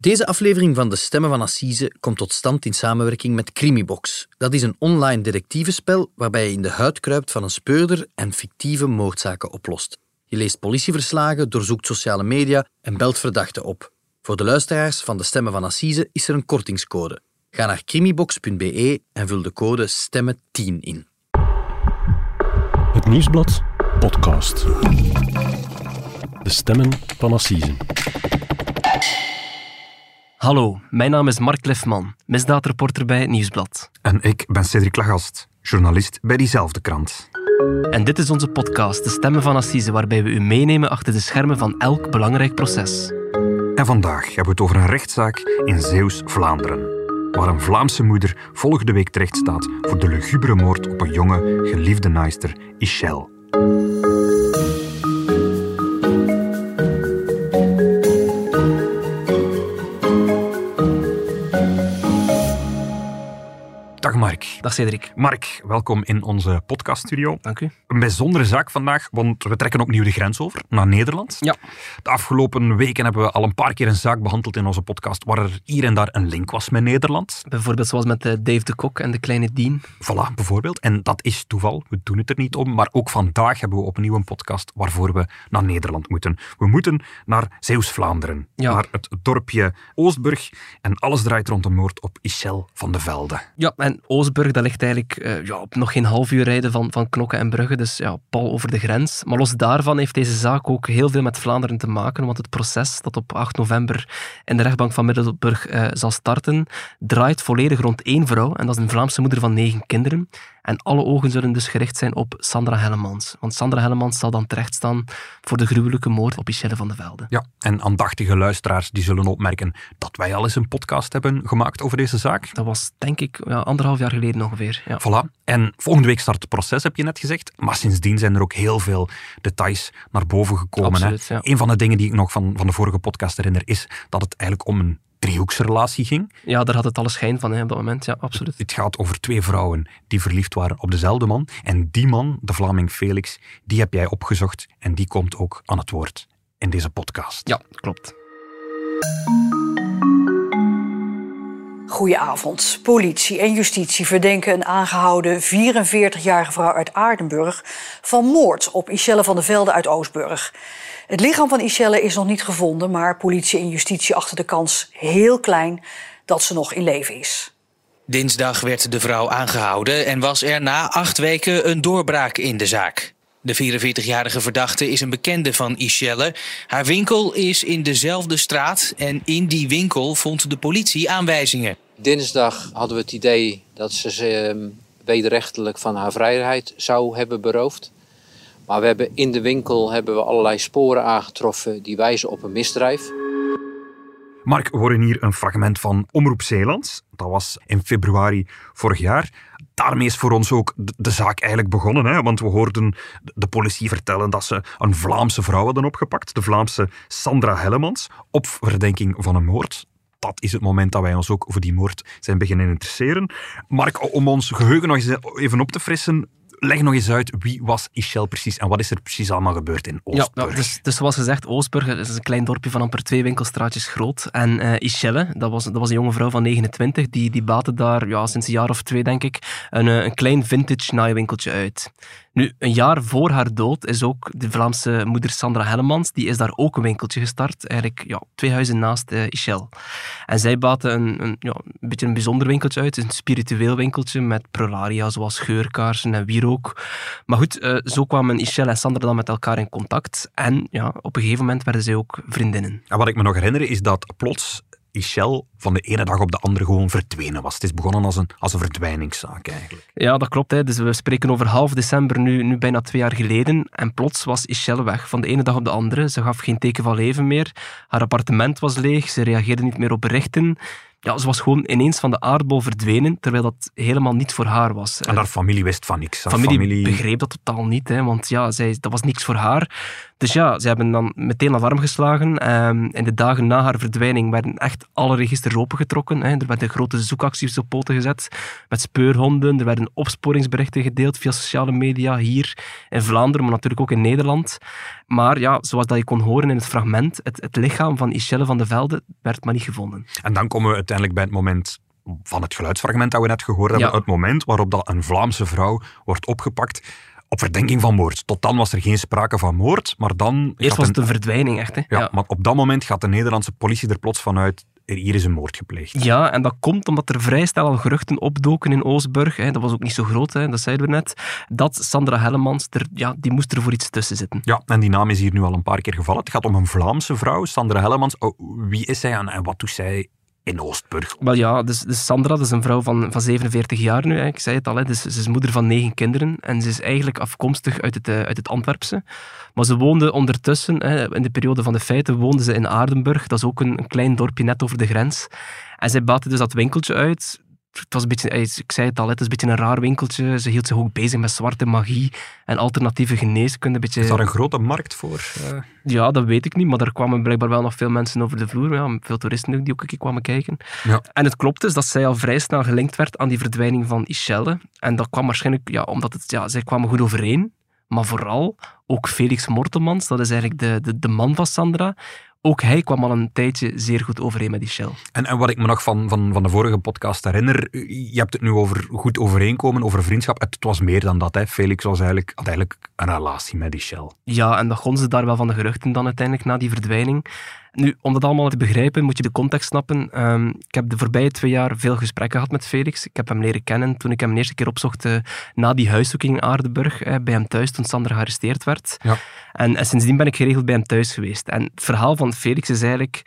Deze aflevering van De Stemmen van Assise komt tot stand in samenwerking met Crimibox. Dat is een online detectivespel waarbij je in de huid kruipt van een speurder en fictieve moordzaken oplost. Je leest politieverslagen, doorzoekt sociale media en belt verdachten op. Voor de luisteraars van De Stemmen van Assise is er een kortingscode. Ga naar crimibox.be en vul de code STEMMEN10 in. Het Nieuwsblad podcast. De stemmen van Assise. Hallo, mijn naam is Mark Lefman, misdaadreporter bij het Nieuwsblad. En ik ben Cedric Lagast, journalist bij diezelfde krant. En dit is onze podcast, De Stemmen van Assise, waarbij we u meenemen achter de schermen van elk belangrijk proces. En vandaag hebben we het over een rechtszaak in Zeeuws-Vlaanderen, waar een Vlaamse moeder volgende week terecht staat voor de lugubere moord op een jonge, geliefde naaister, Ischel. Mark. Dag Cedric. Mark, welkom in onze podcaststudio. Dank u. Een bijzondere zaak vandaag, want we trekken opnieuw de grens over naar Nederland. Ja. De afgelopen weken hebben we al een paar keer een zaak behandeld in onze podcast waar er hier en daar een link was met Nederland. Bijvoorbeeld zoals met eh, Dave de Kok en de kleine Dean. Voilà, bijvoorbeeld. En dat is toeval, we doen het er niet om. Maar ook vandaag hebben we opnieuw een podcast waarvoor we naar Nederland moeten. We moeten naar Zeeuws-Vlaanderen, Ja. naar het dorpje Oostburg. En alles draait rond de moord op Ischel van de Velde. Ja, en Oostburg, dat ligt eigenlijk eh, ja, op nog geen half uur rijden van, van Knokke en Brugge, dus ja, pal over de grens. Maar los daarvan heeft deze zaak ook heel veel met Vlaanderen te maken, want het proces dat op 8 november in de rechtbank van Middelburg eh, zal starten, draait volledig rond één vrouw, en dat is een Vlaamse moeder van negen kinderen. En alle ogen zullen dus gericht zijn op Sandra Hellemans. Want Sandra Hellemans zal dan terechtstaan voor de gruwelijke moord op Michelle van de Velde. Ja, en aandachtige luisteraars die zullen opmerken dat wij al eens een podcast hebben gemaakt over deze zaak. Dat was denk ik ja, anderhalf jaar geleden ongeveer. Ja. Voilà. En volgende week start het proces, heb je net gezegd. Maar sindsdien zijn er ook heel veel details naar boven gekomen. Absoluut, hè. ja. Een van de dingen die ik nog van, van de vorige podcast herinner, is dat het eigenlijk om een driehoeksrelatie ging. ja, daar had het alle schijn van hè, op dat moment. Ja, absoluut. Het gaat over twee vrouwen die verliefd waren op dezelfde man. En die man, de Vlaming Felix, die heb jij opgezocht. En die komt ook aan het woord in deze podcast. Ja, klopt. Goedenavond. Politie en justitie verdenken een aangehouden 44-jarige vrouw uit Aardenburg van moord op Ischelle van de Velde uit Oostburg. Het lichaam van Ischelle is nog niet gevonden, maar politie en justitie achten de kans heel klein dat ze nog in leven is. Dinsdag werd de vrouw aangehouden en was er na acht weken een doorbraak in de zaak. De 44-jarige verdachte is een bekende van Ischelle. Haar winkel is in dezelfde straat en in die winkel vond de politie aanwijzingen. Dinsdag hadden we het idee dat ze ze ehm, wederrechtelijk van haar vrijheid zou hebben beroofd. Maar we hebben in de winkel hebben we allerlei sporen aangetroffen die wijzen op een misdrijf. Mark, we horen hier een fragment van Omroep Zeeland. Dat was in februari vorig jaar. Daarmee is voor ons ook de, zaak eigenlijk begonnen. Hè? Want we hoorden de, de politie vertellen dat ze een Vlaamse vrouw hadden opgepakt. De Vlaamse Sandra Hellemans. Op verdenking van een moord. Dat is het moment dat wij ons ook voor die moord zijn beginnen interesseren. Mark, om ons geheugen nog eens even op te frissen. Leg nog eens uit, wie was Ischel precies en wat is er precies allemaal gebeurd in Oostburg? ja, dus, dus zoals gezegd, Oostburg is een klein dorpje van amper twee winkelstraatjes groot. En eh Ischelle, dat was, dat was een jonge vrouw van 29, die, die baatte daar ja, sinds een jaar of twee, denk ik, een, eh, een klein vintage naaimwinkeltje uit. Nu, een jaar voor haar dood is ook de Vlaamse moeder Sandra Hellemans, die is daar ook een winkeltje gestart, eigenlijk ja, twee huizen naast Ischel. En zij baatte een, een, ja, een beetje een bijzonder winkeltje uit, een spiritueel winkeltje met prolaria, zoals geurkaarsen en wierook. Maar goed, eh, zo kwamen Ischel en Sandra dan met elkaar in contact. En ja, op een gegeven moment werden zij ook vriendinnen. En wat ik me nog herinner is dat plots Ischel van de ene dag op de andere gewoon verdwenen was. Het is begonnen als een, als een verdwijningszaak eigenlijk. Ja, dat klopt. Hè. Dus we spreken over half december, nu, nu bijna twee jaar geleden. En plots was Ischelle weg, van de ene dag op de andere. Ze gaf geen teken van leven meer. Haar appartement was leeg, ze reageerde niet meer op berichten. Ja, ze was gewoon ineens van de aardbol verdwenen, terwijl dat helemaal niet voor haar was. En haar familie wist van niks. Haar familie, begreep dat totaal niet, hè, want ja, zij, dat was niks voor haar. Dus ja, ze hebben dan meteen alarm geslagen. Ehm, in de dagen na haar verdwijning werden echt alle registers opengetrokken. Hè. Er werden grote zoekacties op poten gezet met speurhonden. Er werden opsporingsberichten gedeeld via sociale media hier in Vlaanderen, maar natuurlijk ook in Nederland. Maar ja, zoals dat je kon horen in het fragment, het, het lichaam van Ischelle van de Velde werd maar niet gevonden. En dan komen we uiteindelijk bij het moment van het geluidsfragment dat we net gehoord hebben. Ja. Het moment waarop dat een Vlaamse vrouw wordt opgepakt op verdenking van moord. Tot dan was er geen sprake van moord, maar dan... Eerst was een- het een verdwijning, echt. Hè? ja, maar op dat moment gaat de Nederlandse politie er plots vanuit, er hier is een moord gepleegd. Ja, en dat komt omdat er vrij snel al geruchten opdoken in Oostburg. Hè, dat was ook niet zo groot, hè, dat zeiden we net. Dat Sandra Hellemans, er, ja, die moest er voor iets tussen zitten. Ja, en die naam is hier nu al een paar keer gevallen. Het gaat om een Vlaamse vrouw, Sandra Hellemans. Oh, wie is zij en, en wat doet zij in Oostburg? Wel ja, dus, dus Sandra dat is een vrouw van, van 47 jaar nu. Hè. Ik zei het al, hè. Dus, ze is moeder van negen kinderen. En ze is eigenlijk afkomstig uit het, eh, uit het Antwerpse. Maar ze woonde ondertussen, hè, in de periode van de feiten, woonde ze in Aardenburg. Dat is ook een, een klein dorpje net over de grens. En zij baatte dus dat winkeltje uit. Het was een beetje, ik zei het al, het is een beetje een raar winkeltje. Ze hield zich ook bezig met zwarte magie en alternatieve geneeskunde. Een beetje, Is daar een grote markt voor? eh? ja, dat weet ik niet, maar daar kwamen blijkbaar wel nog veel mensen over de vloer. Ja, veel toeristen ook die ook een keer kwamen kijken. Ja. En het klopt dus dat zij al vrij snel gelinkt werd aan die verdwijning van Ischelle. En dat kwam waarschijnlijk ja, omdat het, ja, zij kwamen goed overeen. Maar vooral ook Felix Mortemans, dat is eigenlijk de, de, de man van Sandra. Ook hij kwam al een tijdje zeer goed overeen met Ischelle. En, en wat ik me nog van, van, van de vorige podcast herinner, je hebt het nu over goed overeenkomen, over vriendschap. Het, was meer dan dat. Hè. Felix was eigenlijk, had eigenlijk een relatie met die Shell. Ja, en dat gonsde daar wel van de geruchten dan uiteindelijk na die verdwijning. Nu, om dat allemaal te begrijpen, moet je de context snappen. Ehm, ik heb de voorbije twee jaar veel gesprekken gehad met Felix. Ik heb hem leren kennen toen ik hem de eerste keer opzocht eh, na die huiszoeking in Aardenburg, eh, bij hem thuis toen Sander gearresteerd werd. Ja. En, en sindsdien ben ik geregeld bij hem thuis geweest. En het verhaal van Felix is eigenlijk...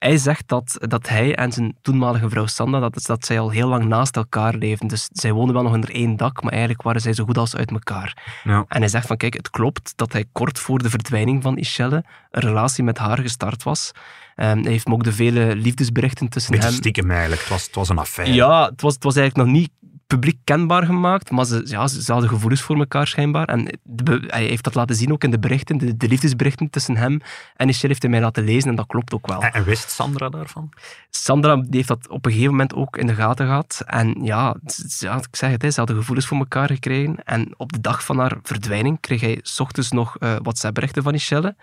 Hij zegt dat, dat hij en zijn toenmalige vrouw Sanda, dat, is dat zij al heel lang naast elkaar leefden. Dus zij woonden wel nog onder één dak, maar eigenlijk waren zij zo goed als uit elkaar. Ja. En hij zegt van, kijk, het klopt dat hij kort voor de verdwijning van Ischelle een relatie met haar gestart was. Ehm, hij heeft me ook de vele liefdesberichten tussen Beetje hem... stiekem eigenlijk. Het was, het was een affaire. Ja, het was, het was eigenlijk nog niet publiek kenbaar gemaakt, maar ze, ja, ze, hadden gevoelens voor elkaar schijnbaar. En de hij heeft dat laten zien ook in de berichten, de, de liefdesberichten tussen hem en Ischelle heeft hij mij laten lezen en dat klopt ook wel. En, en wist Sandra daarvan? Sandra die heeft dat op een gegeven moment ook in de gaten gehad. En ja, ik zeg het, ze hadden gevoelens voor elkaar gekregen. En op de dag van haar verdwijning kreeg hij 's ochtends nog eh WhatsApp-berichten van Michelle.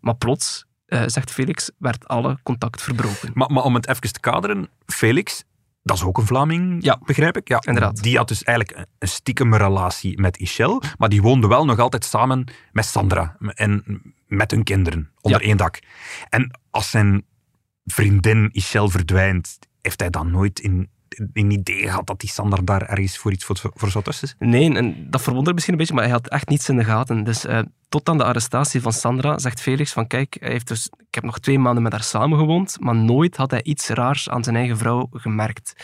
Maar plots, eh, zegt Felix, werd alle contact verbroken. Maar, maar om het even te kaderen, Felix, dat is ook een Vlaming, Ja. begrijp ik? Ja, Inderdaad. Die had dus eigenlijk een- een stiekem relatie met Ischel, maar die woonde wel nog altijd samen met Sandra en met hun kinderen onder Ja. één dak. En als zijn vriendin Ischel verdwijnt, heeft hij dan nooit in, in idee gehad dat die Sandra daar ergens voor iets voor, voor zou tussen zitten? Nee, en dat verwondert misschien een beetje, maar hij had echt niets in de gaten. Dus eh, tot aan de arrestatie van Sandra zegt Felix van kijk, hij heeft dus, ik heb nog twee maanden met haar samengewoond, maar nooit had hij iets raars aan zijn eigen vrouw gemerkt.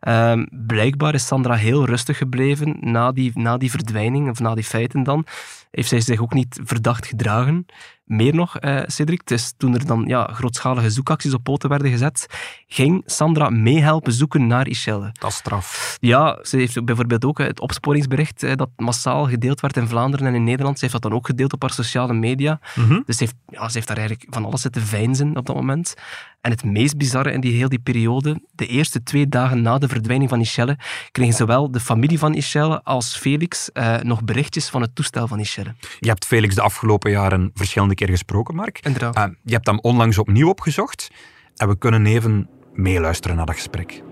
Ehm, blijkbaar is Sandra heel rustig gebleven na die, na die verdwijning, of na die feiten dan. Heeft zij zich ook niet verdacht gedragen. Meer nog, eh, Cedric, dus toen er dan ja, grootschalige zoekacties op poten werden gezet, ging Sandra meehelpen zoeken naar Ischelle. Dat is straf. Ja, ze heeft bijvoorbeeld ook eh, het opsporingsbericht eh, dat massaal gedeeld werd in Vlaanderen en in Nederland. Ze heeft dat dan ook gedeeld op haar sociale media. Mhm. Dus ze heeft, ja, ze heeft daar eigenlijk van alles zitten veinzen op dat moment. En het meest bizarre in die heel die periode, de eerste twee dagen na de verdwijning van Ischelle, kregen zowel de familie van Ischelle als Felix eh, nog berichtjes van het toestel van Ischelle. Je hebt Felix de afgelopen jaren verschillende keer gesproken, Mark. Inderdaad. Eh, je hebt hem onlangs opnieuw opgezocht en we kunnen even meeluisteren naar dat gesprek.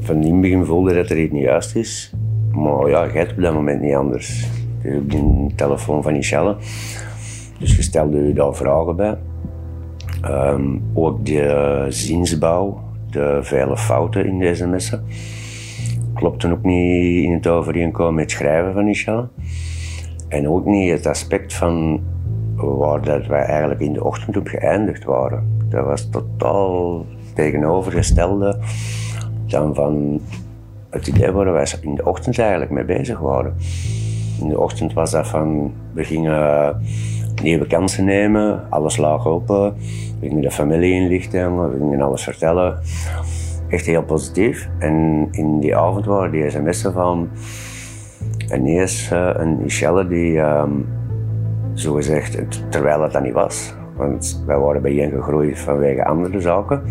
Van in het begin voelde dat er iets niet juist is. Maar ja, jij hebt op dat moment niet anders. Je hebt een telefoon van Michelle. Dus je stelde je daar vragen bij. Ehm, ook de zinsbouw, de vele fouten in de sms'en. Klopten ook niet in het overeenkomen met het schrijven van Michelle. En ook niet het aspect van waar dat wij eigenlijk in de ochtend op geëindigd waren. Dat was totaal tegenovergestelde dan van het idee waar wij in de ochtend eigenlijk mee bezig waren. In de ochtend was dat van, we gingen nieuwe kansen nemen, alles laag open, we gingen de familie inlichten, we gingen alles vertellen. Echt heel positief. En in die avond waren die sms'en van ineens eh, een Michelle die ehm, zogezegd, het, terwijl het dat niet was. Want wij waren bijeengegroeid vanwege andere zaken.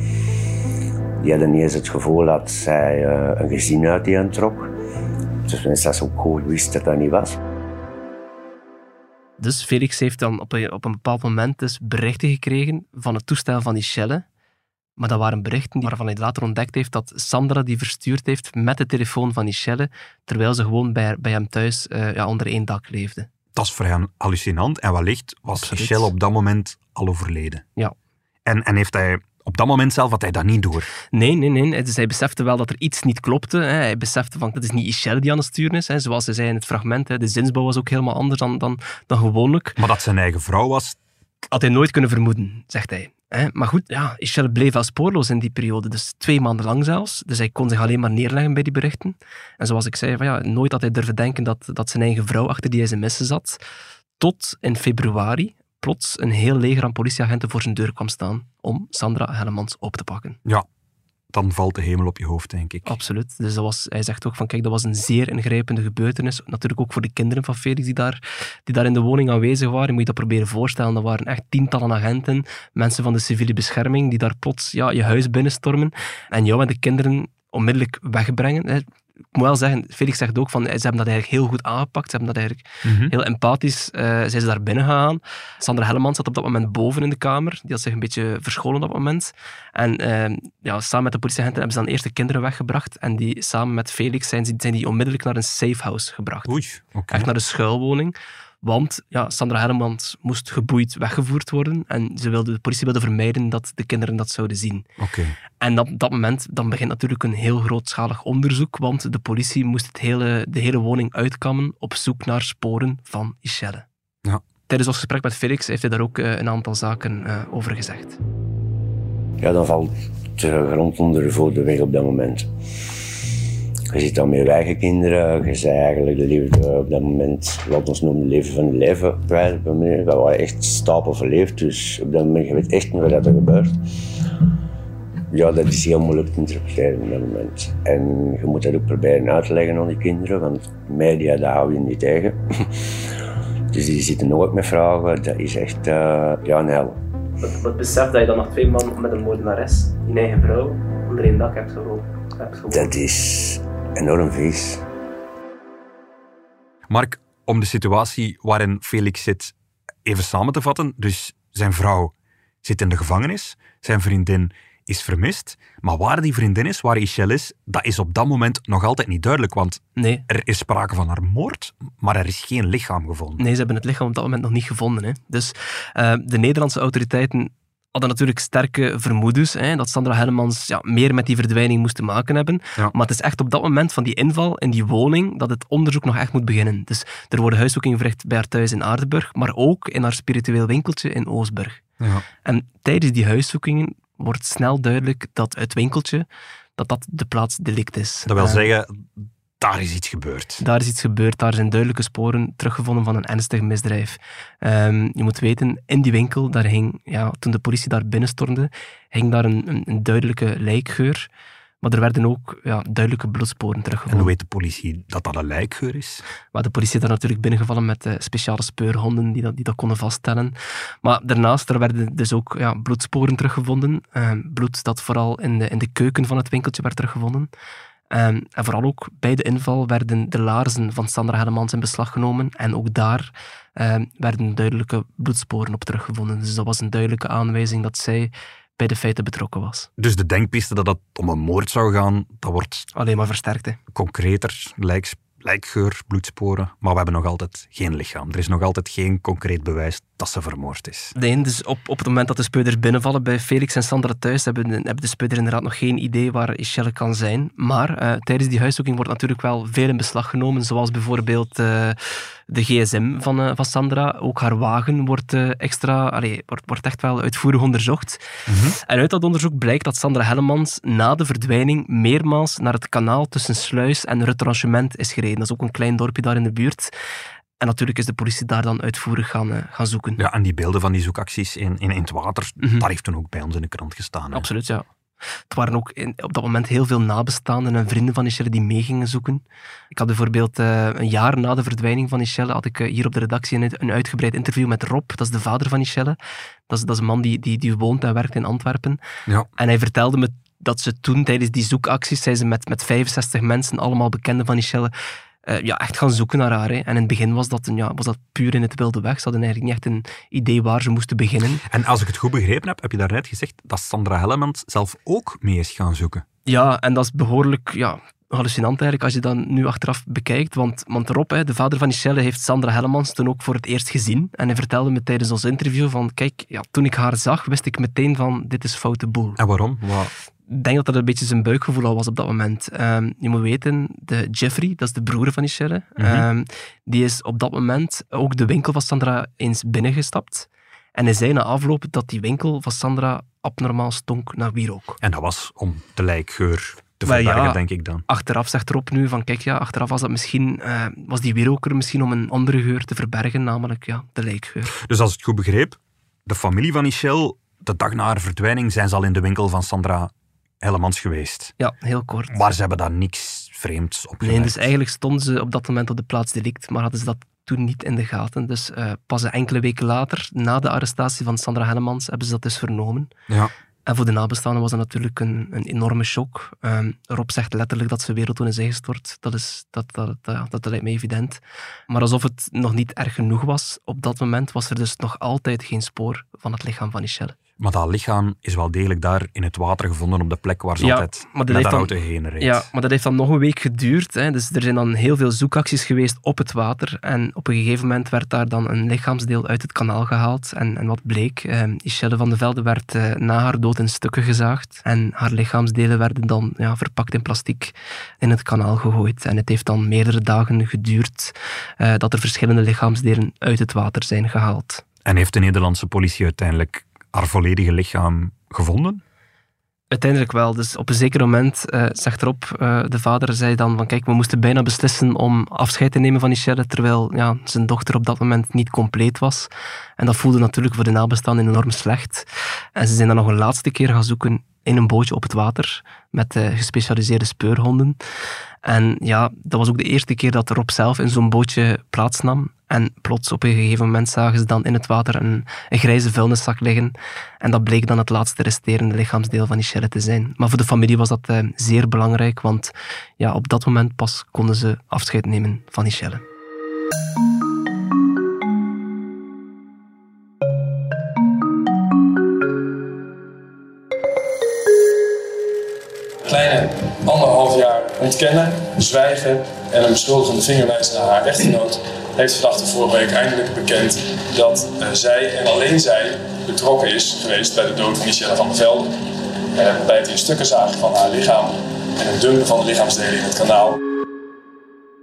Die hadden niet eens het gevoel dat zij uh, een gezin uit die trok. Dus mensen dat ze ook goed wist dat dat niet was. Dus Felix heeft dan op een, op een bepaald moment dus berichten gekregen van het toestel van Michelle. Maar dat waren berichten waarvan hij later ontdekt heeft dat Sandra die verstuurd heeft met de telefoon van Michelle, terwijl ze gewoon bij, bij hem thuis uh, ja, onder één dak leefde. Dat is voor hem hallucinant. En wellicht was Absoluut. Michelle op dat moment al overleden. Ja. En, en heeft hij op dat moment zelf had hij dat niet door. Nee, nee, nee. Dus hij besefte wel dat er iets niet klopte. Hij besefte van, dat is niet Michelle die aan het sturen is. Zoals hij zei in het fragment, de zinsbouw was ook helemaal anders dan, dan, dan gewoonlijk. Maar dat zijn eigen vrouw was... Had hij nooit kunnen vermoeden, zegt hij. Maar goed, ja, bleef wel spoorloos in die periode. Dus twee maanden lang zelfs. Dus hij kon zich alleen maar neerleggen bij die berichten. En zoals ik zei, van, ja, nooit had hij durven denken dat, dat zijn eigen vrouw achter die sms'en zat. Tot in februari, plots een heel leger aan politieagenten voor zijn deur kwam staan om Sandra Hellemans op te pakken. Ja, dan valt de hemel op je hoofd, denk ik. Absoluut. Dus dat was, hij zegt ook van, kijk, dat was een zeer ingrijpende gebeurtenis. Natuurlijk ook voor de kinderen van Felix die daar, die daar in de woning aanwezig waren. Je moet je dat proberen voorstellen. Dat waren echt tientallen agenten, mensen van de civiele bescherming, die daar plots ja, je huis binnenstormen en jou en de kinderen onmiddellijk wegbrengen ik moet wel zeggen, Felix zegt ook van, ze hebben dat eigenlijk heel goed aangepakt. Ze hebben dat eigenlijk mhm. heel empathisch, uh, zijn ze daar binnen gegaan. Sandra Hellemans zat op dat moment boven in de kamer. Die had zich een beetje verscholen op dat moment. En uh, ja, samen met de politieagenten hebben ze dan eerst de kinderen weggebracht. En die, samen met Felix zijn, zijn die onmiddellijk naar een safe house gebracht. Oei, okay. Echt naar een schuilwoning. Want ja, Sandra Hermans moest geboeid weggevoerd worden. En ze wilde, de politie wilde vermijden dat de kinderen dat zouden zien. Okay. En op dat moment dan begint natuurlijk een heel grootschalig onderzoek. Want de politie moest het hele, de hele woning uitkammen op zoek naar sporen van Michelle. Ja. Tijdens ons gesprek met Felix heeft hij daar ook uh, een aantal zaken uh, over gezegd. Ja, dan valt de grond onder de voeten weg op dat moment. Je zit dan met je eigen kinderen. Je zei eigenlijk de liefde op dat moment, wat ons noemen, leven van het leven. We waren echt stapel verleefd, dus op dat moment, je weet echt niet wat er gebeurt. Ja, dat is heel moeilijk te interpreteren op dat moment. En je moet dat ook proberen uit te leggen aan die kinderen, want media, daar hou je niet tegen. dus die zitten nooit met vragen. Dat is echt, uh, ja, een hel. Wat, wat beseft dat je dan nog twee man met een moordenares, je eigen vrouw, onder één dak hebt? Dat is enorm vies. Mark, om de situatie waarin Felix zit even samen te vatten. Dus zijn vrouw zit in de gevangenis, zijn vriendin is vermist. Maar waar die vriendin is, waar Michelle is, dat is op dat moment nog altijd niet duidelijk. Want nee. er is sprake van haar moord, maar er is geen lichaam gevonden. Nee, ze hebben het lichaam op dat moment nog niet gevonden. Hè. Dus uh, de Nederlandse autoriteiten hadden natuurlijk sterke vermoedens hè, dat Sandra Hellemans ja, meer met die verdwijning moest te maken hebben. Maar het is echt op dat moment van die inval in die woning dat het onderzoek nog echt moet beginnen. Dus er worden huiszoekingen verricht bij haar thuis in Aardenburg, maar ook in haar spiritueel winkeltje in Oosburg. Ja. En tijdens die huiszoekingen wordt snel duidelijk dat het winkeltje dat dat de plaats delict is. Dat wil zeggen, daar is iets gebeurd. Daar is iets gebeurd. Daar zijn duidelijke sporen teruggevonden van een ernstig misdrijf. Um, je moet weten, in die winkel, daar hing, ja, toen de politie daar binnenstormde, hing daar een, een, een duidelijke lijkgeur. Maar er werden ook ja, duidelijke bloedsporen teruggevonden. En hoe weet de politie dat dat een lijkgeur is? Maar de politie is daar natuurlijk binnengevallen met uh, speciale speurhonden die dat, die dat konden vaststellen. Maar daarnaast er werden dus ook ja, bloedsporen teruggevonden. Uh, bloed dat vooral in de, in de keuken van het winkeltje werd teruggevonden. Um, en vooral ook bij de inval werden de laarzen van Sandra Hellemans in beslag genomen. En ook daar um, werden duidelijke bloedsporen op teruggevonden. Dus dat was een duidelijke aanwijzing dat zij bij de feiten betrokken was. Dus de denkpiste dat het om een moord zou gaan, dat wordt... Alleen maar versterkt. Hè? Concreter, lijks, lijkgeur, bloedsporen. Maar we hebben nog altijd geen lichaam. Er is nog altijd geen concreet bewijs dat ze vermoord is. Nee, dus op, op het moment dat de speuders binnenvallen bij Felix en Sandra thuis, hebben, hebben de speuders inderdaad nog geen idee waar Michelle kan zijn. Maar uh, tijdens die huiszoeking wordt natuurlijk wel veel in beslag genomen, zoals bijvoorbeeld uh, de gsm van, uh, van Sandra. Ook haar wagen wordt extra, allee, wordt, wordt echt wel uitvoerig onderzocht. Mm -hmm. En uit dat onderzoek blijkt dat Sandra Hellemans na de verdwijning meermaals naar het kanaal tussen Sluis en Retranchement is gereden. Dat is ook een klein dorpje daar in de buurt. En natuurlijk is de politie daar dan uitvoerig gaan, uh, gaan zoeken. Ja, en die beelden van die zoekacties in, in, in het water, mm -hmm. daar heeft toen ook bij ons in de krant gestaan. Hè? Absoluut, ja. Het waren ook in, op dat moment heel veel nabestaanden en vrienden van Michelle die mee gingen zoeken. Ik had bijvoorbeeld uh, een jaar na de verdwijning van Michelle, had ik uh, hier op de redactie een, een, uitgebreid interview met Rob, dat is de vader van Michelle. Dat is, dat is een man die, die, die woont en werkt in Antwerpen. Ja. En hij vertelde me dat ze toen tijdens die zoekacties, zijn ze met, met 65 mensen, allemaal bekenden van Michelle, uh, ja, echt gaan zoeken naar haar. Hè. En in het begin was dat, een, ja, was dat puur in het wilde weg. Ze hadden eigenlijk niet echt een idee waar ze moesten beginnen. En als ik het goed begrepen heb, heb je daarnet gezegd dat Sandra Hellemans zelf ook mee is gaan zoeken. Ja, en dat is behoorlijk ja, hallucinant eigenlijk als je dat nu achteraf bekijkt. Want, want Rob, hè, de vader van Michelle, heeft Sandra Hellemans toen ook voor het eerst gezien. En hij vertelde me tijdens ons interview van, kijk, ja, toen ik haar zag, wist ik meteen van, dit is foute boel. En waarom? Wat? Ik denk dat dat een beetje zijn buikgevoel al was op dat moment. Um, je moet weten, de Jeffrey, dat is de broer van Michelle, mm -hmm. um, die is op dat moment ook de winkel van Sandra eens binnengestapt. En hij zei na afloop dat die winkel van Sandra abnormaal stonk naar wierook. En dat was om de lijkgeur te verbergen, ja, denk ik dan. Achteraf zegt Rob nu van, kijk ja, achteraf was dat misschien, uh, was die wieroker misschien om een andere geur te verbergen, namelijk ja, de lijkgeur. Dus als ik het goed begreep, de familie van Michelle, de dag na haar verdwijning, zijn ze al in de winkel van Sandra Hellemans geweest. Ja, heel kort. Maar ze hebben daar niks vreemds op Nee, dus eigenlijk stonden ze op dat moment op de plaats delict, maar hadden ze dat toen niet in de gaten. Dus uh, pas enkele weken later, na de arrestatie van Sandra Hellemans, hebben ze dat dus vernomen. Ja. En voor de nabestaanden was dat natuurlijk een, een enorme shock. Um, Rob zegt letterlijk dat ze wereld toen is ingestort. Dat, is, dat, dat, dat, dat lijkt me evident. Maar alsof het nog niet erg genoeg was, op dat moment was er dus nog altijd geen spoor van het lichaam van Michelle. Maar dat lichaam is wel degelijk daar in het water gevonden op de plek waar ze ja, altijd met de auto heen reed. Ja, maar dat heeft dan nog een week geduurd. Hè. Dus er zijn dan heel veel zoekacties geweest op het water. En op een gegeven moment werd daar dan een lichaamsdeel uit het kanaal gehaald. En, en wat bleek? Eh, van de Velde werd eh, na haar dood in stukken gezaagd. En haar lichaamsdelen werden dan ja, verpakt in plastic in het kanaal gegooid. En het heeft dan meerdere dagen geduurd uh, dat er verschillende lichaamsdelen uit het water zijn gehaald. En heeft de Nederlandse politie uiteindelijk haar volledige lichaam gevonden? Uiteindelijk wel. Dus op een zeker moment uh, zegt Rob, uh, de vader, zei dan van kijk, we moesten bijna beslissen om afscheid te nemen van Michelle, terwijl ja, zijn dochter op dat moment niet compleet was. En dat voelde natuurlijk voor de nabestaanden enorm slecht. En ze zijn dan nog een laatste keer gaan zoeken in een bootje op het water met gespecialiseerde speurhonden. En ja, dat was ook de eerste keer dat Rob zelf in zo'n bootje plaatsnam. En plots op een gegeven moment zagen ze dan in het water een, een grijze vuilniszak liggen. En dat bleek dan het laatste resterende lichaamsdeel van Michelle te zijn. Maar voor de familie was dat uh, zeer belangrijk, want ja, op dat moment pas konden ze afscheid nemen van Michelle. Kleine anderhalf jaar ontkennen, zwijgen en een beschuldigende vinger wijzen naar haar echtgenoot heeft verdachte vorige week eindelijk bekend dat uh, zij en alleen zij betrokken is geweest bij de dood van Michelle van der Velde. Uh, bij het in stukken zagen van haar lichaam en het dumpen van de lichaamsdelen in het kanaal.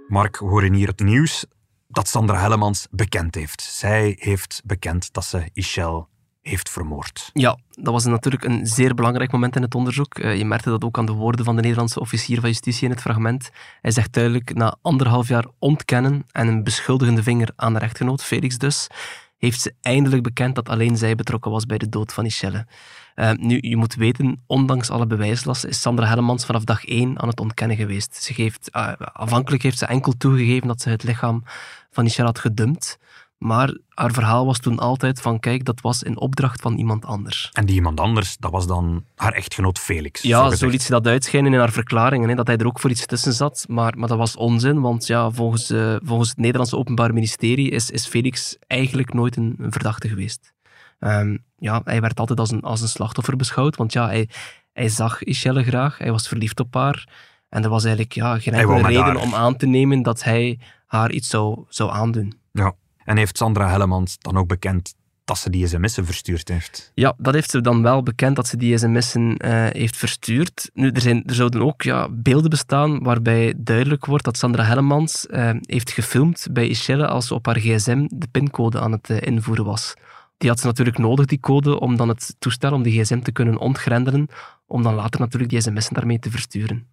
Mark, horen hier het nieuws dat Sandra Hellemans bekend heeft. Zij heeft bekend dat ze Michelle heeft vermoord. Ja, dat was natuurlijk een zeer belangrijk moment in het onderzoek. Uh, je merkte dat ook aan de woorden van de Nederlandse officier van justitie in het fragment. Hij zegt duidelijk, na anderhalf jaar ontkennen en een beschuldigende vinger aan de rechtgenoot, Felix dus, heeft ze eindelijk bekend dat alleen zij betrokken was bij de dood van Michelle. Uh, nu, je moet weten, ondanks alle bewijslasten is Sandra Hellemans vanaf dag één aan het ontkennen geweest. Ze geeft, uh, afhankelijk heeft ze enkel toegegeven dat ze het lichaam van Michelle had gedumpt. Maar haar verhaal was toen altijd van, kijk, dat was in opdracht van iemand anders. En die iemand anders, dat was dan haar echtgenoot Felix. Ja, zo, zo liet ze dat uitschijnen in haar verklaringen, hè, dat hij er ook voor iets tussen zat. Maar, maar dat was onzin, want ja, volgens, uh, volgens het Nederlandse Openbaar Ministerie is, is Felix eigenlijk nooit een, een verdachte geweest. Um, ja, hij werd altijd als een, als een slachtoffer beschouwd, want ja, hij, hij zag Michelle graag, hij was verliefd op haar. En er was eigenlijk ja, geen enkele reden om aan te nemen dat hij haar iets zou, zou aandoen. Ja. En heeft Sandra Hellemans dan ook bekend dat ze die sms'en verstuurd heeft? Ja, dat heeft ze dan wel bekend dat ze die sms'en uh, heeft verstuurd. Nu, er, zijn, er zouden ook ja, beelden bestaan waarbij duidelijk wordt dat Sandra Hellemans uh, heeft gefilmd bij Michelle als ze op haar gsm de pincode aan het uh, invoeren was. Die had ze natuurlijk nodig, die code, om dan het toestel, om die gsm te kunnen ontgrendelen, om dan later natuurlijk die sms'en daarmee te versturen.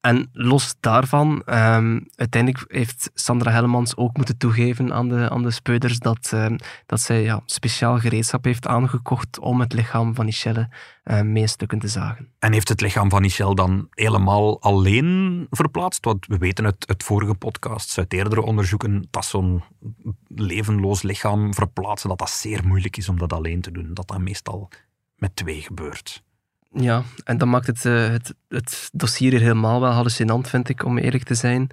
En los daarvan, ehm, uiteindelijk heeft Sandra Hellemans ook moeten toegeven aan de, aan de speuders dat, ehm, dat zij ja, speciaal gereedschap heeft aangekocht om het lichaam van Michelle uh, mee stukken te zagen. En heeft het lichaam van Michelle dan helemaal alleen verplaatst? Want we weten uit, het vorige podcast, uit eerdere onderzoeken, dat zo'n levenloos lichaam verplaatsen, dat dat zeer moeilijk is om dat alleen te doen. Dat dat meestal met twee gebeurt. Ja, en dat maakt het, uh, het, dossier hier helemaal wel hallucinant, vind ik, om eerlijk te zijn.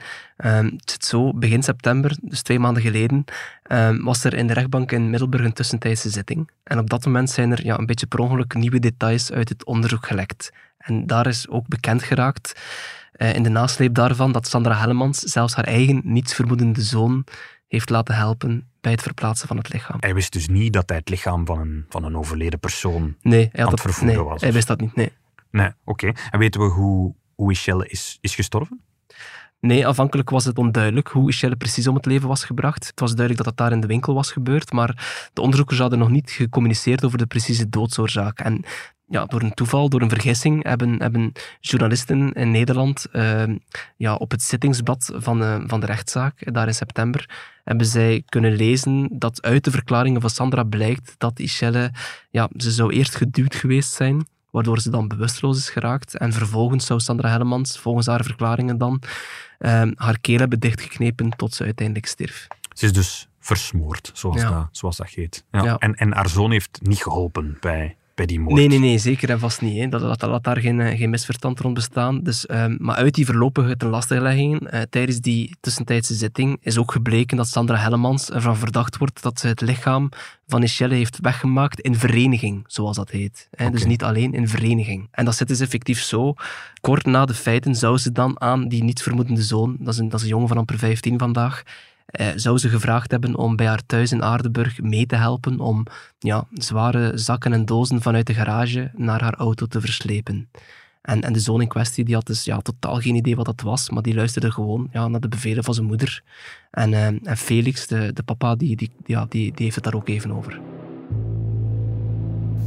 Zit zo, begin september, dus twee maanden geleden, um, was er in de rechtbank in Middelburg een tussentijdse zitting. En op dat moment zijn er ja, een beetje per ongeluk nieuwe details uit het onderzoek gelekt. En daar is ook bekend geraakt, uh, in de nasleep daarvan, dat Sandra Hellemans zelfs haar eigen nietsvermoedende zoon heeft laten helpen bij het verplaatsen van het lichaam. Hij wist dus niet dat hij het lichaam van een, van een overleden persoon nee, hij had het vervoeren nee, was. Hij wist dat niet, nee. Nee, oké. En weten we hoe, hoe Michelle is, is gestorven? Nee, afhankelijk was het onduidelijk hoe Michelle precies om het leven was gebracht. Het was duidelijk dat het daar in de winkel was gebeurd, maar de onderzoekers hadden nog niet gecommuniceerd over de precieze doodsoorzaak. En ja, door een toeval, door een vergissing, hebben, hebben journalisten in Nederland uh, ja, op het zittingsblad van de, van de rechtszaak, daar in september, hebben zij kunnen lezen dat uit de verklaringen van Sandra blijkt dat Michelle, ja, ze zou eerst geduwd geweest zijn, waardoor ze dan bewusteloos is geraakt. En vervolgens zou Sandra Hellemans, volgens haar verklaringen dan, uh, haar keel hebben dichtgeknepen tot ze uiteindelijk stierf. Ze is dus versmoord, zoals, Ja. dat, zoals dat heet. Ja. Ja. En, en haar zoon heeft niet geholpen bij, bij die moord. Nee, nee, nee, zeker en vast niet. Hè. Dat, dat, laat daar geen, eh, geen misverstand rond bestaan. Dus, ehm, maar uit die voorlopige tenlasteleggingen eh, tijdens die tussentijdse zitting is ook gebleken dat Sandra Hellemans ervan verdacht wordt dat ze het lichaam van Michelle heeft weggemaakt in vereniging, zoals dat heet. Hè. Dus niet alleen in vereniging. En dat zit dus effectief zo. Kort na de feiten zou ze dan aan die nietsvermoedende zoon, dat is een, dat is een jongen van amper 15 vandaag, eh, zou ze gevraagd hebben om bij haar thuis in Aardenburg mee te helpen om ja, zware zakken en dozen vanuit de garage naar haar auto te verslepen. En, en de zoon in kwestie die had dus ja, totaal geen idee wat dat was, maar die luisterde gewoon ja, naar de bevelen van zijn moeder. En, eh, en Felix, de, de papa, die, die, ja, die, die heeft het daar ook even over.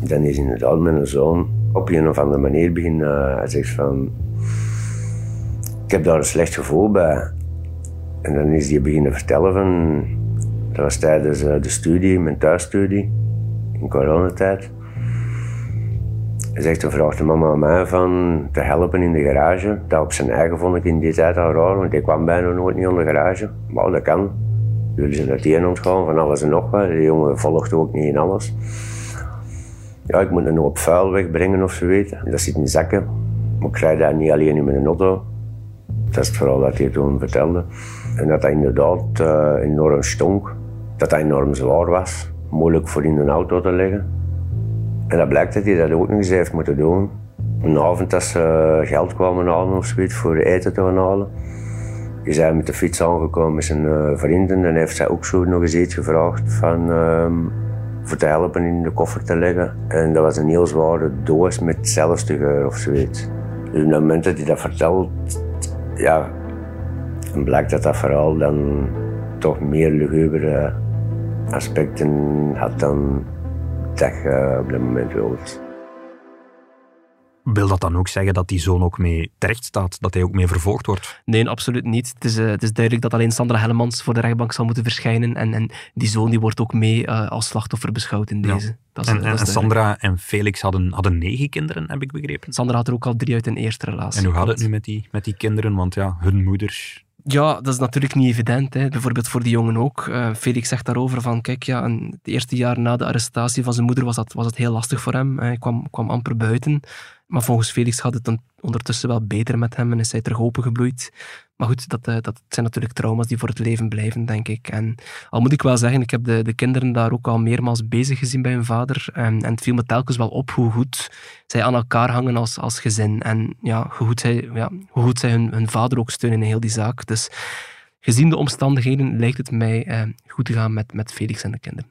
Dan is inderdaad mijn zoon op een of andere manier beginnen. Hij zegt van. Ik heb daar een slecht gevoel bij. En dan is hij beginnen vertellen van. Dat was tijdens eh, de studie, mijn thuisstudie, in coronatijd. Hij zegt, dan vraagt de mama aan mij van te helpen in de garage. Dat op zijn eigen vond ik in die tijd al raar, want ik kwam bijna nooit niet in de garage. Maar dat kan. Jullie zijn uiteen ontgaan van alles en nog wat. De jongen volgt ook niet in alles. Ja, ik moet een hoop vuil wegbrengen of zoiets. Dat zit in zakken. Maar ik krijg dat niet alleen in mijn auto. Dat is vooral dat hij toen vertelde. En dat dat inderdaad eh, enorm stonk. Dat dat enorm zwaar was. Moeilijk voor in een auto te leggen. En dat blijkt dat hij dat ook nog eens heeft moeten doen. Een avond als ze geld kwamen halen of zoiets voor eten te halen. Is hij met de fiets aangekomen met zijn eh, vrienden en heeft zij ook zo nog eens iets gevraagd van, ehm, voor te helpen in de koffer te leggen. En dat was een heel zware doos met celstegeur of zoiets. Dus op het moment dat hij dat vertelt, ja, dan blijkt dat dat verhaal dan toch meer lugubere aspecten had dan dat je op dat moment wilt. Wil dat dan ook zeggen dat die zoon ook mee terecht staat? Dat hij ook mee vervolgd wordt? Nee, absoluut niet. Het is, eh, het is duidelijk dat alleen Sandra Hellemans voor de rechtbank zal moeten verschijnen. En, en die zoon die wordt ook mee eh, als slachtoffer beschouwd in Ja. deze. Dat is, En, en, dat en is. Sandra en Felix hadden, hadden negen kinderen, heb ik begrepen. Sandra had er ook al drie uit een eerste relatie. En hoe gaat het nu met die, met die kinderen? Want ja, hun moeders... Ja, dat is natuurlijk niet evident. Hè. Bijvoorbeeld voor die jongen ook. Eh, Felix zegt daarover van, kijk, ja, het eerste jaar na de arrestatie van zijn moeder was dat, was het heel lastig voor hem. Hij kwam, kwam amper buiten. Maar volgens Felix gaat het dan ondertussen wel beter met hem en is hij terug opengebloeid. Maar goed, dat, eh, dat zijn natuurlijk trauma's die voor het leven blijven, denk ik. En al moet ik wel zeggen, ik heb de, de kinderen daar ook al meermaals bezig gezien bij hun vader. En, en het viel me telkens wel op hoe goed zij aan elkaar hangen als, als gezin. En ja, hoe goed zij, ja, hoe goed zij hun, hun vader ook steunen in heel die zaak. Dus gezien de omstandigheden lijkt het mij eh, goed te gaan met, met Felix en de kinderen.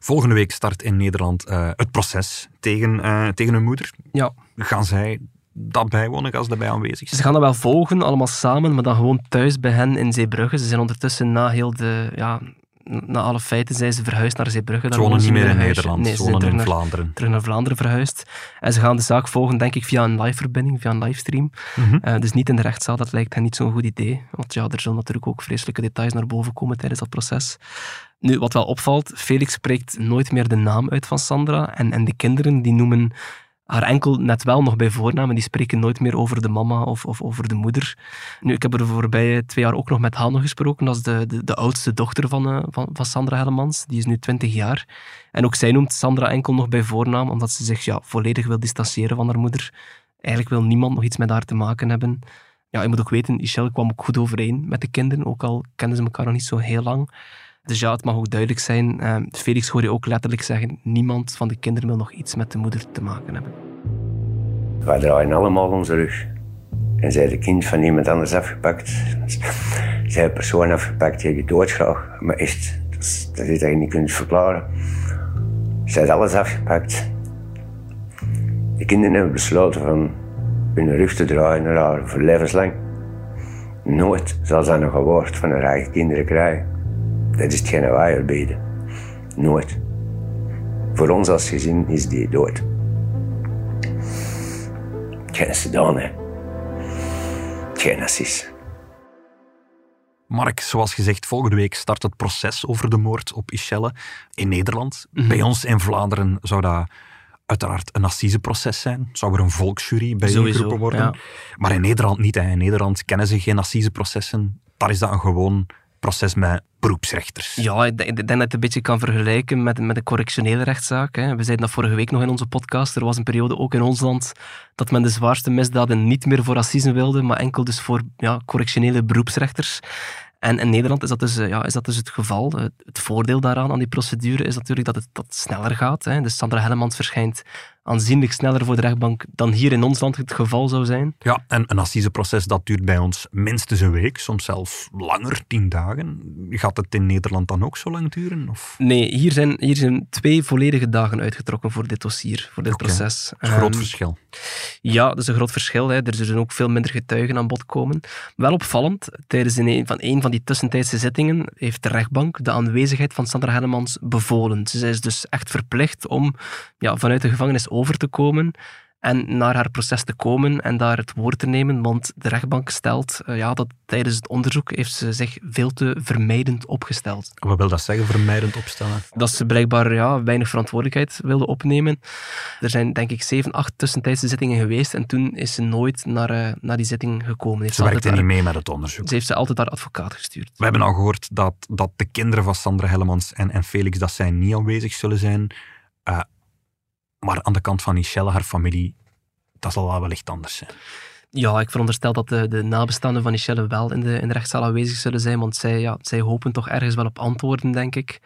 Volgende week start in Nederland eh, het proces tegen, eh, tegen hun moeder. Ja. Gaan zij dat bijwonen? Gaan ze daarbij aanwezig Ze zijn? gaan dat wel volgen, allemaal samen, maar dan gewoon thuis bij hen in Zeebrugge. Ze zijn ondertussen na heel de, ja, na alle feiten zijn ze verhuisd naar Zeebrugge. Ze wonen niet meer in Nederland, nee, ze ze wonen in Vlaanderen. terug naar Vlaanderen verhuisd. En ze gaan de zaak volgen, denk ik, via een live-verbinding, via een livestream. Mhm. Eh, dus niet in de rechtszaal, dat lijkt hen niet zo'n goed idee. Want ja, er zullen natuurlijk ook vreselijke details naar boven komen tijdens dat proces. Nu, wat wel opvalt, Felix spreekt nooit meer de naam uit van Sandra. En, en de kinderen die noemen haar enkel net wel nog bij voornaam. En die spreken nooit meer over de mama of, of over de moeder. Nu, ik heb er de voorbije twee jaar ook nog met Hanne gesproken. Dat is de, de, de oudste dochter van, eh, van, Sandra Hellemans. Die is nu 20 jaar. En ook zij noemt Sandra enkel nog bij voornaam, omdat ze zich ja, volledig wil distancieren van haar moeder. Eigenlijk wil niemand nog iets met haar te maken hebben. Ja, je moet ook weten, Michelle kwam ook goed overeen met de kinderen, ook al kenden ze elkaar nog niet zo heel lang. Dus ja, het mag ook duidelijk zijn. eh, Felix hoor je ook letterlijk zeggen, niemand van de kinderen wil nog iets met de moeder te maken hebben. Wij draaien allemaal onze rug. En zij de kind van iemand anders afgepakt. Zij een persoon afgepakt die je doodgraag. Maar echt, dat is, dat is dat je niet kunt verklaren. Zij heeft alles afgepakt. De kinderen hebben besloten van hun rug te draaien naar voor levenslang. Nooit zal zij nog een woord van haar eigen kinderen krijgen. Dat is hetgene wij. Nooit. Voor ons als gezin is die dood. Geen gedaan, hè. Geen assis. Mark, zoals gezegd, volgende week start het proces over de moord op Ischelle in Nederland. Mhm. Bij ons in Vlaanderen zou dat uiteraard een assiseproces zijn. Zou er een volksjury bij ingeroepen worden. ja. Maar in Nederland niet. Hè. In Nederland kennen ze geen assiseprocessen. Daar is dat een gewoon proces met beroepsrechters. Ja, ik denk, dat je het een beetje kan vergelijken met, met een correctionele rechtszaak. Hè. We zeiden dat vorige week nog in onze podcast. Er was een periode ook in ons land dat men de zwaarste misdaden niet meer voor assisen wilde, maar enkel dus voor ja, correctionele beroepsrechters. En in Nederland is dat dus, eh, ja, is dat dus het geval. Het, voordeel daaraan, aan die procedure, is natuurlijk dat het dat sneller gaat. Hè. Dus Sandra Hellemans verschijnt aanzienlijk sneller voor de rechtbank dan hier in ons land het geval zou zijn. Ja, en een assiseproces dat duurt bij ons minstens een week, soms zelfs langer, tien dagen. Gaat het in Nederland dan ook zo lang duren? Of? Nee, hier zijn, hier zijn twee volledige dagen uitgetrokken voor dit dossier, voor dit proces. Een groot Ehm, verschil. Ja, dat is een groot verschil. Hè. Er zullen ook veel minder getuigen aan bod komen. Wel opvallend, tijdens een van, een van die tussentijdse zittingen heeft de rechtbank de aanwezigheid van Sandra Hellemans bevolen. Ze is dus echt verplicht om ja, vanuit de gevangenis over te komen en naar haar proces te komen en daar het woord te nemen, want de rechtbank stelt eh, ja, dat tijdens het onderzoek heeft ze zich veel te vermijdend opgesteld. Wat wil dat zeggen, vermijdend opstellen? Dat ze blijkbaar ja, weinig verantwoordelijkheid wilde opnemen. Er zijn denk ik zeven, acht tussentijdse zittingen geweest en toen is ze nooit naar, eh, naar die zitting gekomen. Heeft Ze werkte niet mee met het onderzoek. Ze heeft ze altijd haar advocaat gestuurd. We hebben al gehoord dat, dat de kinderen van Sandra Hellemans en, en Felix dat zij niet aanwezig zullen zijn. Eh, maar aan de kant van Michelle, haar familie, dat zal wel wellicht anders zijn. Ja, ik veronderstel dat de, de nabestaanden van Michelle wel in de, in rechtszaal aanwezig zullen zijn, want zij, ja, zij hopen toch ergens wel op antwoorden, denk ik.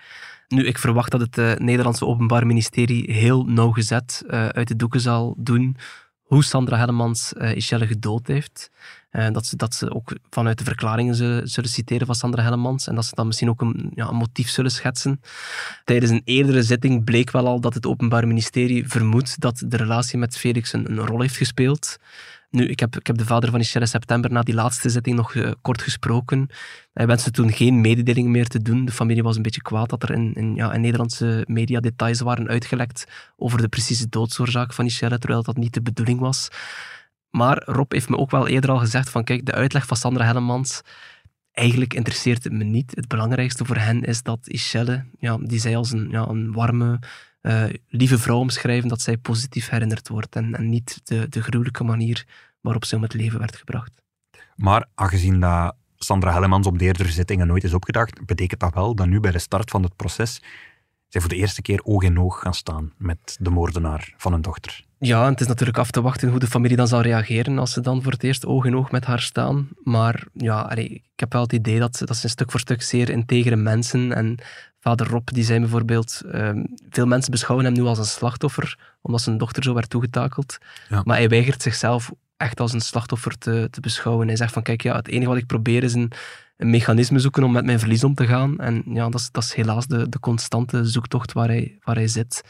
Nu, ik verwacht dat het eh, Nederlandse Openbaar Ministerie heel nauwgezet eh, uit de doeken zal doen hoe Sandra Hellemans eh Michelle gedood heeft. Eh, dat, ze, dat ook vanuit de verklaringen zullen, zullen citeren van Sandra Hellemans en dat ze dan misschien ook een, ja, een motief zullen schetsen. Tijdens een eerdere zitting bleek wel al dat het Openbaar Ministerie vermoedt dat de relatie met Felix een, rol heeft gespeeld. Nu, ik heb, ik heb de vader van Michelle in september na die laatste zitting nog eh, kort gesproken. Hij wenste toen geen mededeling meer te doen. De familie was een beetje kwaad dat er in, in, ja, in Nederlandse media details waren uitgelekt over de precieze doodsoorzaak van Michelle, terwijl dat niet de bedoeling was. Maar Rob heeft me ook wel eerder al gezegd van kijk, de uitleg van Sandra Hellemans, eigenlijk interesseert het me niet. Het belangrijkste voor hen is dat Michelle, ja, die zij als een, ja, een warme, eh, lieve vrouw omschrijven, dat zij positief herinnerd wordt en, en niet de, de gruwelijke manier waarop ze om het leven werd gebracht. Maar aangezien dat Sandra Hellemans op de eerdere zittingen nooit is opgedaagd, betekent dat wel dat nu bij de start van het proces zij voor de eerste keer oog in oog gaan staan met de moordenaar van hun dochter. Ja, en het is natuurlijk af te wachten hoe de familie dan zal reageren als ze dan voor het eerst oog in oog met haar staan. Maar ja, allee, ik heb wel het idee dat, ze- dat ze stuk voor stuk zeer integere mensen en vader Rob, die zei bijvoorbeeld, ehm, veel mensen beschouwen hem nu als een slachtoffer, omdat zijn dochter zo werd toegetakeld. Ja. Maar hij weigert zichzelf echt als een slachtoffer te, te beschouwen. Hij zegt van, kijk, ja, het enige wat ik probeer is een, een mechanisme zoeken om met mijn verlies om te gaan. En ja, dat is, dat is helaas de, de constante zoektocht waar hij, waar hij zit.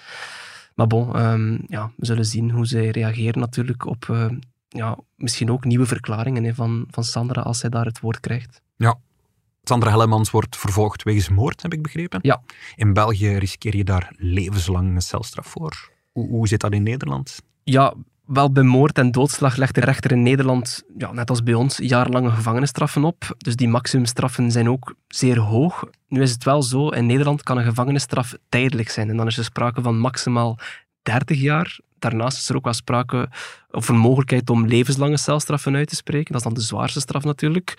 Maar bon, ehm, ja, we zullen zien hoe zij reageren natuurlijk op eh, ja, misschien ook nieuwe verklaringen hè, van, van Sandra als zij daar het woord krijgt. Sandra Hellemans wordt vervolgd wegens moord, heb ik begrepen. Ja. In België riskeer je daar levenslang een celstraf voor. Hoe, hoe zit dat in Nederland? Ja, wel bij moord en doodslag legt de rechter in Nederland, ja, net als bij ons, jarenlange gevangenisstraffen op. Dus die maximumstraffen zijn ook zeer hoog. Nu is het wel zo, in Nederland kan een gevangenisstraf tijdelijk zijn. En dan is er sprake van maximaal 30 jaar. Daarnaast is er ook wel sprake of een mogelijkheid om levenslange celstraffen uit te spreken. Dat is dan de zwaarste straf natuurlijk.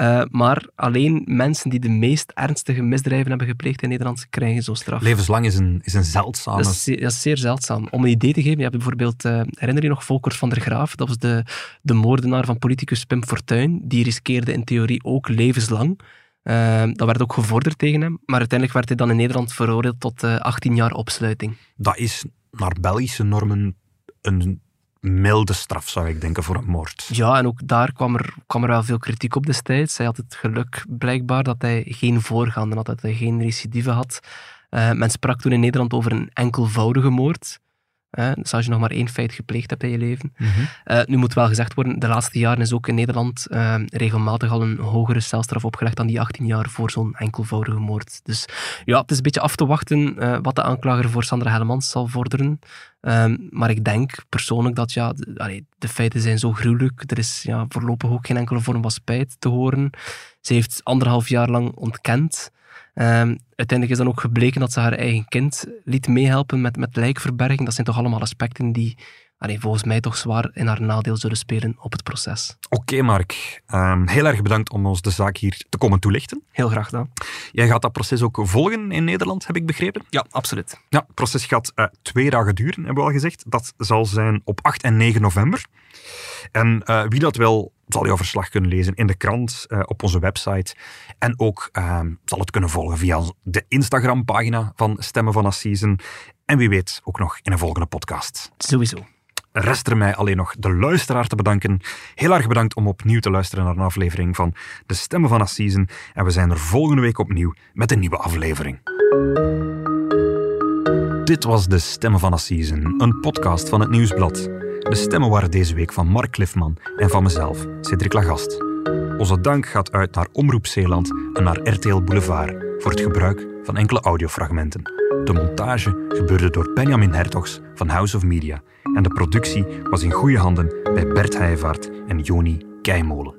Uh, maar alleen mensen die de meest ernstige misdrijven hebben gepleegd in Nederland krijgen zo'n straf. Levenslang is een, is een zeldzame... Dat is, zeer, dat is zeer zeldzaam. Om een idee te geven, je hebt bijvoorbeeld, uh, herinner je nog Volkert van der Graaf? Dat was de, de moordenaar van politicus Pim Fortuyn. Die riskeerde in theorie ook levenslang. Uh, dat werd ook gevorderd tegen hem. Maar uiteindelijk werd hij dan in Nederland veroordeeld tot 18 jaar opsluiting. Dat is naar Belgische normen een milde straf, zou ik denken, voor een moord. Ja, en ook daar kwam er, kwam er wel veel kritiek op destijds. Hij had het geluk blijkbaar dat hij geen voorgaande had, dat hij geen recidive had. Uh, men sprak toen in Nederland over een enkelvoudige moord. Uh, dus als je nog maar één feit gepleegd hebt in je leven. Mm -hmm. uh, nu moet wel gezegd worden, de laatste jaren is ook in Nederland uh, regelmatig al een hogere celstraf opgelegd dan die 18 jaar voor zo'n enkelvoudige moord. Dus ja, het is een beetje af te wachten wat de aanklager voor Sandra Hellemans zal vorderen. maar ik denk persoonlijk dat ja, de, allee, de, feiten zijn zo gruwelijk. Er is ja, voorlopig ook geen enkele vorm van spijt te horen. Ze heeft anderhalf jaar lang ontkend. Um, uiteindelijk is dan ook gebleken dat ze haar eigen kind liet meehelpen met, met lijkverberging. Dat zijn toch allemaal aspecten die volgens mij toch zwaar in haar nadeel zullen spelen op het proces. Oké, okay, Mark. Um, heel erg bedankt om ons de zaak hier te komen toelichten. Heel graag gedaan. Jij gaat dat proces ook volgen in Nederland, heb ik begrepen? Ja, absoluut. Ja, het proces gaat uh, twee dagen duren, hebben we al gezegd. Dat zal zijn op 8 en 9 november. En uh, wie dat wil zal jouw verslag kunnen lezen in de krant, uh, op onze website. En ook uh, zal het kunnen volgen via de Instagram-pagina van Stemmen van Assisen. En wie weet ook nog in een volgende podcast. Sowieso. Rest er mij alleen nog de luisteraar te bedanken. Heel erg bedankt om opnieuw te luisteren naar een aflevering van De Stemmen van Assisen. En we zijn er volgende week opnieuw met een nieuwe aflevering. Dit was De Stemmen van Assisen, een podcast van het Nieuwsblad. De stemmen waren deze week van Mark Cliffman en van mezelf, Cedric Lagast. Onze dank gaat uit naar Omroep Zeeland en naar RTL Boulevard voor het gebruik van enkele audiofragmenten. De montage gebeurde door Benjamin Hertogs van House of Media en de productie was in goede handen bij Bert Heijvaart en Joni Keimolen.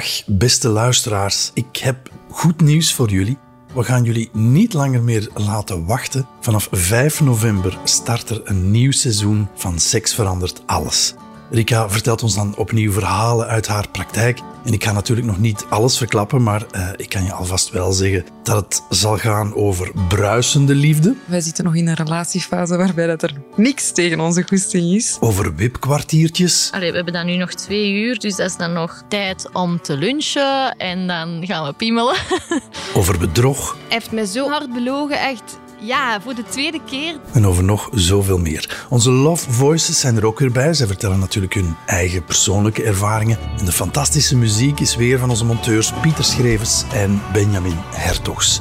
Dag, beste luisteraars. Ik heb goed nieuws voor jullie. We gaan jullie niet langer meer laten wachten. Vanaf 5 november start er een nieuw seizoen van Seks verandert alles. Rika vertelt ons dan opnieuw verhalen uit haar praktijk. En ik ga natuurlijk nog niet alles verklappen, maar uh, ik kan je alvast wel zeggen dat het zal gaan over bruisende liefde. Wij zitten nog in een relatiefase waarbij dat er niks tegen onze goesting is. Over wipkwartiertjes. Allee, we hebben dan nu nog twee uur, dus dat is dan nog tijd om te lunchen en dan gaan we piemelen. over bedrog. Hij heeft me zo hard belogen, echt ja, voor de tweede keer. En over nog zoveel meer. Onze Love Voices zijn er ook weer bij. Zij vertellen natuurlijk hun eigen persoonlijke ervaringen. En de fantastische muziek is weer van onze monteurs Pieter Schrevers en Benjamin Hertogs.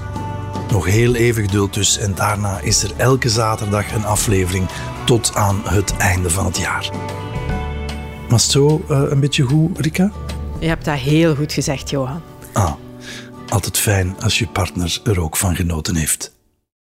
Nog heel even geduld dus en daarna is er elke zaterdag een aflevering tot aan het einde van het jaar. Was het zo uh, een beetje goed, Rika? Je hebt dat heel goed gezegd, Johan. Ah, altijd fijn als je partner er ook van genoten heeft.